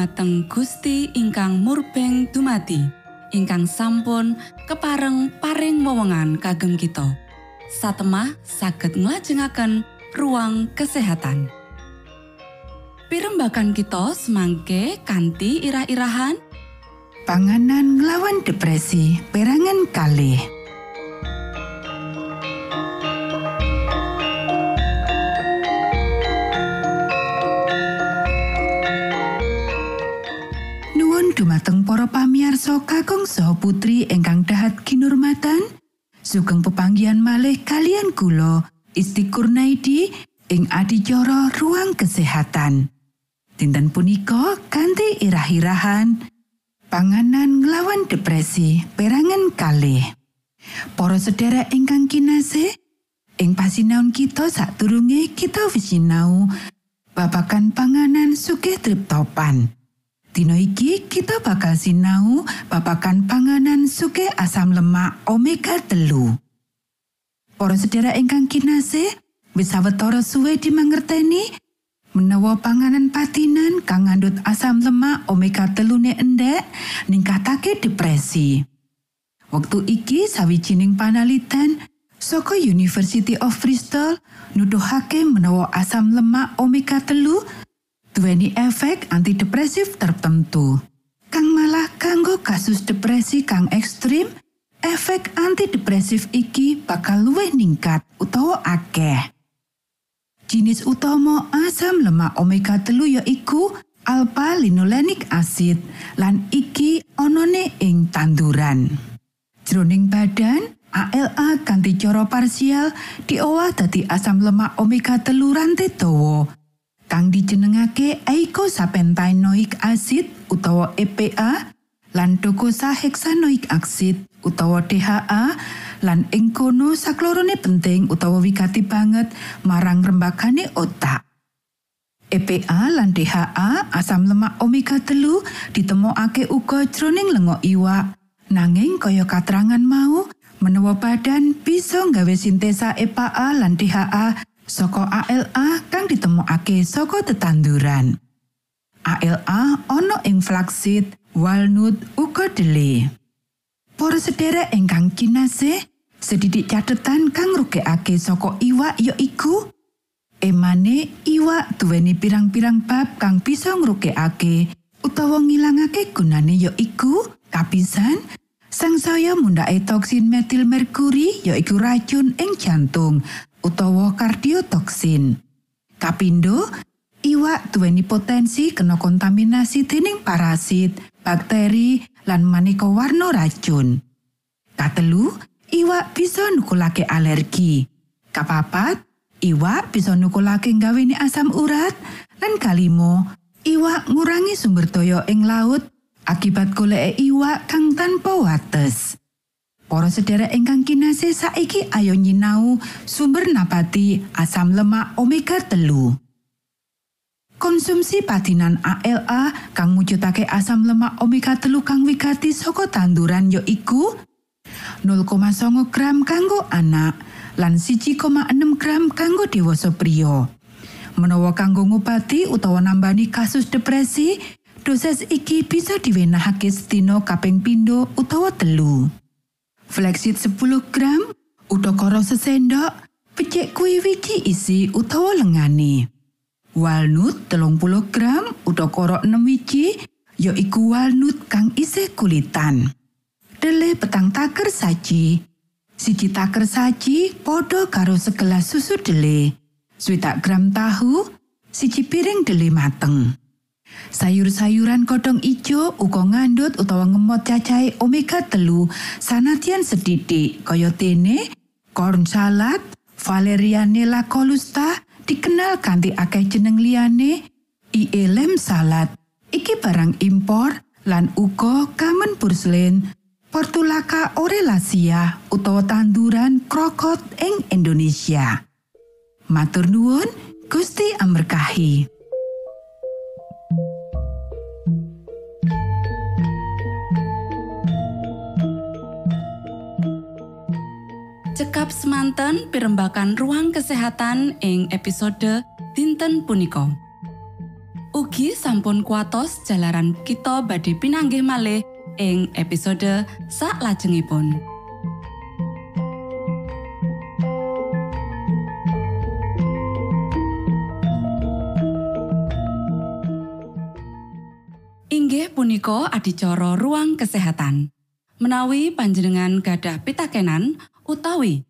Dumateng Gusti ingkang murbeng dumati ingkang sampun kepareng paring wewenngan kagem kita. Satemah saged nglajengaken ruang kesehatan. Pirembakan kita semangke kanthi irah-irahan. Panganan nglawan depresi perangan kalih dumateng para pamiarsa kakung saha putri ingkang dahat kinurmatan sugeng pepanggian malih kalian kula Isti Kurnaidi ing adicara ruang kesehatan dinten punika ganti irah-irahan panganan nglawan depresi perangan kalih para sedherek ingkang kinasih ing pasinaon kita sadurunge kita wis sinau babagan panganan sugih triptopan. Dino iki kita bakal sinau babagan panganan suke asam lemak omega telu. Para sedera ingkang kinase, wis sawetara suwe dimangerteni menawa panganan patinan kang ngandut asam lemak omega telune endek ningkatake depresi. Waktu iki sawijining panaliten saka University of Bristol nuduhake menawa asam lemak omega telu duweni efek antidepresif tertentu. Kang malah kanggo kasus depresi kang ekstrim, efek antidepresif iki bakal luwih ningkat utawa akeh. Jinis utama asam lemak omega telu ya iku alpha linolenik acid lan iki onone ing tanduran. Jroning badan, ALA kanthi cara parsial diolah dadi asam lemak omega telu rantai dawa kang dijenengake eicosapentaenoic acid utawa EPA lan docosahexaenoic acid utawa DHA lan ing kono saklorone penting utawa wigati banget marang rembagane otak. EPA lan DHA asam lemak omega telu ditemokake uga jroning lengo iwak nanging kaya katerangan mau menawa badan bisa nggawe sintesa EPA lan DHA saka ALA kang ditemokake saka tetanduran. ALA ana ing flaxseed, walnut, uga dele. Para sederek ingkang kinase, sedidik catetan kang rugekake saka iwak ya iku emane iwak duweni pirang-pirang bab kang bisa ngrugekake utawa ngilangake gunane ya iku kapisan sang saya mundake toksin metil merkuri ya iku racun ing jantung utawa kardiotoksin. Kapindo, iwak duweni potensi kena kontaminasi dening parasit, bakteri, lan maneka warna racun. Katelu, iwak bisa nukulake alergi. Kapapat, iwak bisa nukulake gawene asam urat. Lan kalimo, iwak ngurangi sumber daya ing laut akibat golek iwak kang tanpa wates. Para sedherek ingkang kinasih saiki ayo nyinau sumber napati asam lemak omega telu. Konsumsi patinan ALA kang mujudake asam lemak omega telu kang wigati saka tanduran ya iku 0,9 gram kanggo anak lan 1,6 gram kanggo dewasa pria. Menawa kanggo ngobati utawa nambani kasus depresi, dosis iki bisa diwenehake sedina kaping pindho utawa telu. Flexit 10 gram, udakara sesendok, becik kuwi wiji isi utawa lengane. Walnut 30 gram, udakara 6 wiji, ya iku walnut kang isih kulitan. Dele petang taker saji. Siji taker saji padha karo segelas susu dele. Swidak gram tahu, siji piring dele mateng. Sayur-sayuran kodong ijo uga ngandut utawa ngemot cacahe omega telu sanadyan sedidik kaya dene corn salad, Valerianella colusta dikenal kanthi akeh jeneng liyane IELM salad. Iki barang impor lan uga kamen porcelain Portulaca orelasia utawa tanduran krokot ing Indonesia. Matur nuwun, Gusti amberkahi. Cekap semanten pimbakan ruang kesehatan ing episode dinten punika. Ugi sampun kuatos jalaran kita badhe pinanggih malih ing episode sak lajengipun. Inggih punika adicara ruang kesehatan. Menawi panjenengan gadah pitakenan utawi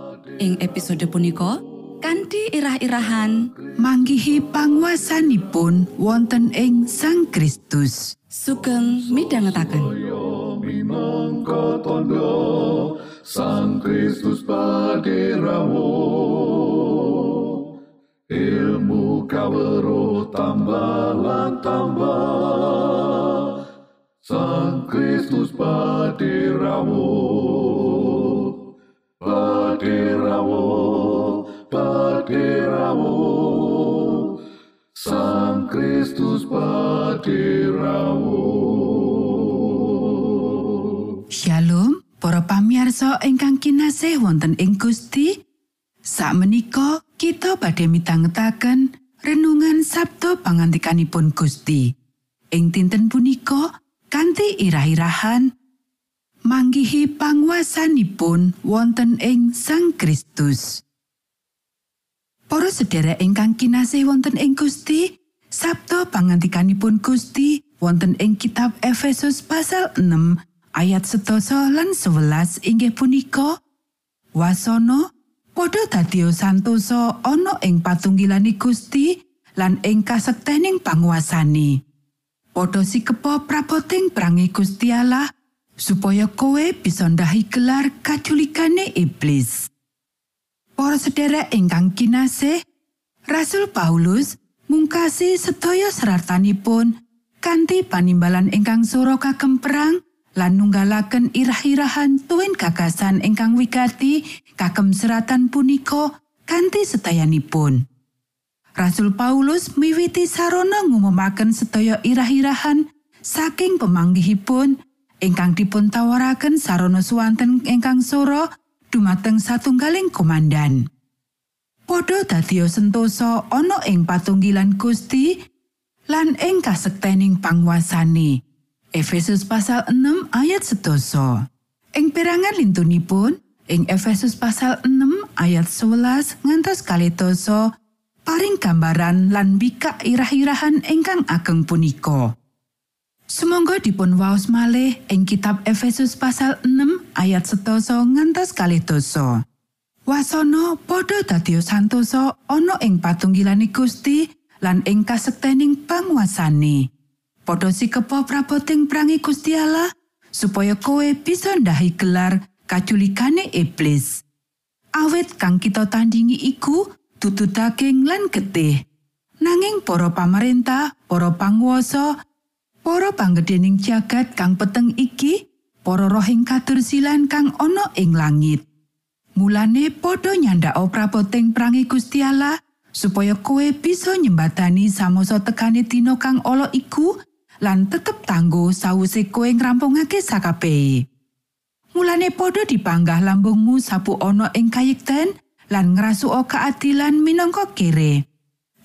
Ing episode punika kanthi irah-irahan manggihi panguasanipun wonten ing Sang Kristus. sugeng midhangetaken. tondo Sang Kristus paderamu ilmu kawero tambah tambah Sang Kristus paderamu paderamu paderamu Sang Kristus paderamu Shalom, para pamirsa ingkang kinasih wonten ing Gusti. Sakmenika kita badhe mitangetaken renungan Sabtu pangantikanipun Gusti. Ing dinten punika kanthi irah-irahan manggihi panguasanipun wonten ing Sang Kristus. Para sedherek ingkang kinasih wonten ing Gusti, Sabtu pangantikanipun Gusti wonten ing kitab Efesus pasal 6 ayat setoso lan 11 inggih punika Wasono padha dadi santosa ana ing patunggilani Gusti lan ing kasektening panguasane. Padha sikepa prapoting prangi Gusti Allah supaya kowe bisa ndahi gelar kaculikane iblis. Para sedherek ingkang kinasih, Rasul Paulus mungkasi sedaya seratanipun kanthi panimbalan ingkang sura kagem perang lan nunggalaken irah-irahan tuwin gagasan ingkang wigati kagem seratan punika kanthi setayanipun. Rasul Paulus miwiti sarana ngumumaken sedaya irah-irahan saking pemanggihipun ingkang dipun tawaraken sarana suwanten ingkang sura dumateng satunggaling komandan. Podho dadi sentosa ana ing patunggilan Gusti lan ing kasektening panguasane. Efesus pasal 6 ayat sedoso. Ing perangan lintunipun, ing Efesus pasal 6 ayat 11 ngantos kalitoso, paring gambaran lan bikak irah-irahan ingkang ageng punika. Sumangga dipun waos malih ing kitab Efesus pasal 6 ayat setoso ngantos kalitoso. Wasana padha dadi santosa ana ing patunggilane Gusti lan ing kasektening panguasane. Padha sikepa prapoting prangi Gusti Allah supaya kowe bisa ndahi gelar kaculikane iblis. Awit kang kita tandingi iku dudu daging lan getih. Nanging para pamarentah, para panguwasa, para panggedhening jagat kang peteng iki, para rohing kadursilan kang ana ing langit. Mulane padha nyandhaka prapoting prangi Gusti Allah supaya kowe bisa nyembatani samosa tekane dina kang ala iku lan tetep tanggo sawise kowe ngrampungake sakabehe. Mulane padha dipanggah lambungmu sapu ana ing kayekten lan ngrasuka keadilan minangka kere.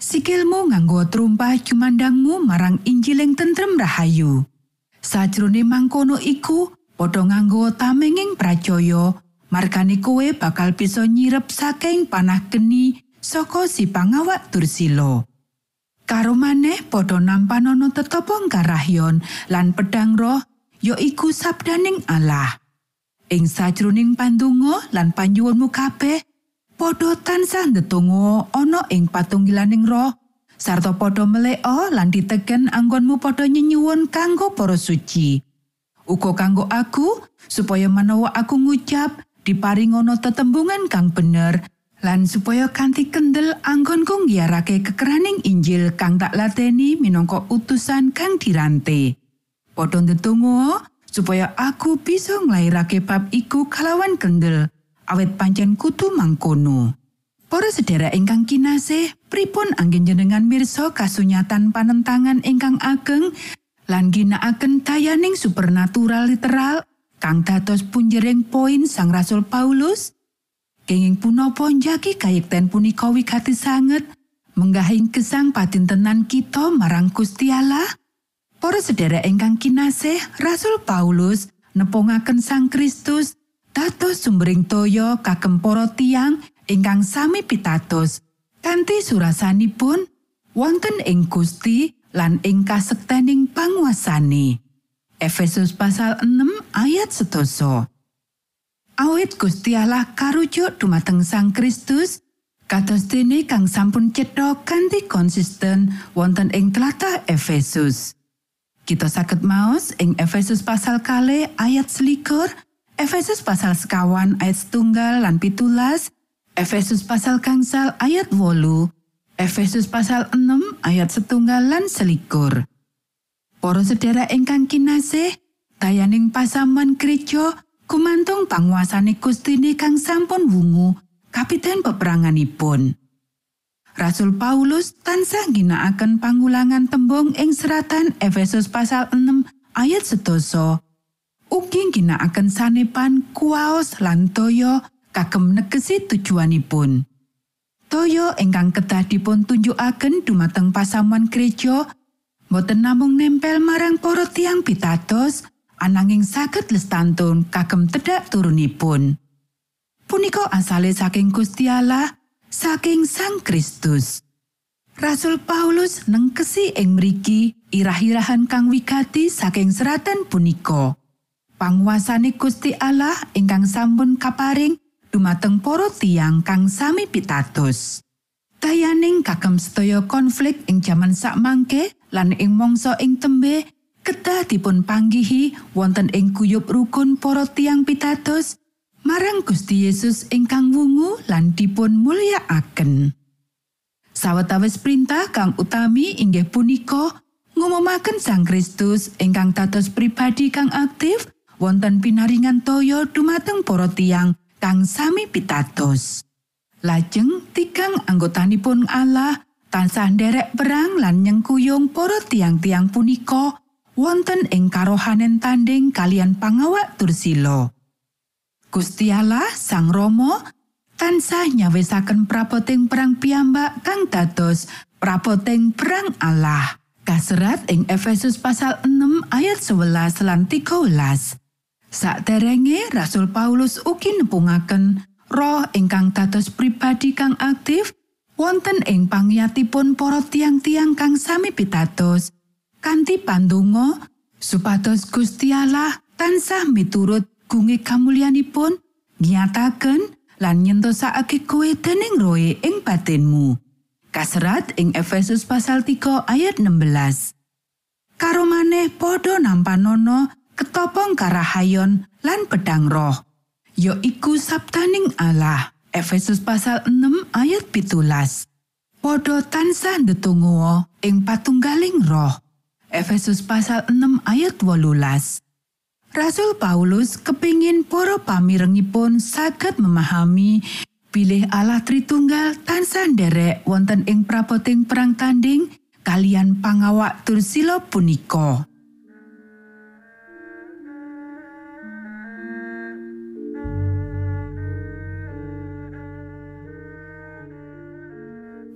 Sikilmu nganggo trumpah jumandangmu marang Injiling tentrem rahayu. Sajrone mangkono iku padha nganggo tamenging pracaya margane kowe bakal bisa nyirep saking panah geni saka si pangawak dursila. Karo maneh padha nampanono tetepong karahyon lan pedang roh ya iku sabdaning Allah. Ing sajroning pandonga lan panjuwunmu kabeh, padha tansah ndedonga ana ing patunggilaning roh sarta padha meleka lan ditegen anggonmu padha nyenyuwun kanggo para suci. Uga kanggo aku supaya menawa aku ngucap diparingono tetembungan kang bener lan supaya kanthi kendel anggonku ngiarake kekeraning Injil kang tak lateni minangka utusan kang dirante. Padha ndedonga supaya aku bisa nglairake bab iku kalawan kendel awet pancen kutu mangkono. Para sedherek ingkang kinasih, pripun anggen jenengan mirsa kasunyatan panentangan ingkang ageng lan ginakaken dayaning supernatural literal kang dados punjering poin Sang Rasul Paulus? kenging punapa njagi kayekten punika wigati sanget menggahing gesang patintenan kita marang Gusti Allah Para sedherek ingkang kinasih Rasul Paulus nepungaken Sang Kristus dados sumbering toya kagem para tiang ingkang sami pitados kanthi surasanipun wonten ing Gusti lan ing kasektening panguasane. Efesus pasal 6 ayat setoso. Awit Gusti Allah karujuk dumateng Sang Kristus, kados dene kang sampun cetha kanthi konsisten wonten ing tlatah Efesus. Kita saged maos ing Efesus pasal kale ayat selikur, Efesus pasal sekawan ayat setunggal lan pitulas, Efesus pasal gangsal ayat wolu, Efesus pasal 6 ayat setunggal lan selikur. Para sedherek ingkang kinasih, dayaning pasaman gereja kumantung panguasane Gustine kang sampun wungu kapiten peperanganipun. Rasul Paulus tansah ginakaken pangulangan tembung ing seratan Efesus pasal 6 ayat sedoso. Ugi ginakaken sanepan kuwaos lan toya kagem negesi tujuanipun. Toyo ingkang kedah dipun tunjukaken dumateng pasamuan gereja boten namung nempel marang para tiang pitados ananging saged lestantun kagem tedak turunipun. Punika asale saking Gusti Allah, saking Sang Kristus. Rasul Paulus nengkesi ing mriki irah-irahan kang wigati saking seratan punika. Panguasane Gusti Allah ingkang sampun kaparing dumateng para tiang kang sami pitados. Dayaning kagem sedaya konflik ing jaman sakmangke lan ing mangsa ing tembe kedah dipun panggihi wonten ing kuyup rukun para tiang pitados marang Gusti Yesus ingkang wungu lan dipun mulyakaken. Sawetawis perintah kang utami inggih punika ngumumaken Sang Kristus ingkang dados pribadi kang aktif wonten pinaringan toyo dumateng para tiang kang sami pitados. Lajeng tigang anggotanipun Allah tansah nderek perang lan nyengkuyung para tiang-tiang punika wonten ing karohanen tanding kalian pangawak tursilo. Gusti Allah Sang Romo tansah nyawisaken prapoting perang piyambak kang dados prapoting perang Allah. Kaserat ing Efesus pasal 6 ayat 11 lan 13. Sakderenge Rasul Paulus ugi nepungaken roh ingkang dados pribadi kang aktif wonten ing pangyatipun para tiang-tiang kang sami pitados. Kanthi pandonga supados Gusti Allah tansah miturut gunge kamulyanipun nyataken lan nyentosake kowe dening roe ing batinmu. Kaserat ing Efesus pasal 3 ayat 16 karo maneh padha nampanono ketopong karahayon lan pedang roh ya iku sabtaning Allah. Efesus pasal 6 ayat pitulas. Podo tansah ndedonga ing patunggaling roh. Efesus pasal 6 ayat wolulas. Rasul Paulus kepingin para pamirengipun saged memahami bilih Allah Tritunggal tansah nderek wonten ing prapoting perang tanding kalian pangawak tursilo punika.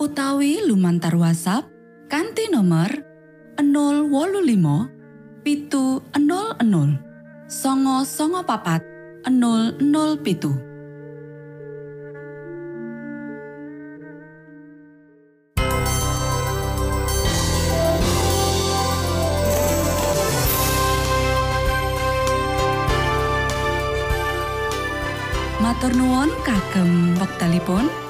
utawi lumantar WhatsApp kanti nomor 025 pitu 00 songo songo papat 00 pitu. Matur nuwun kagem wektalipun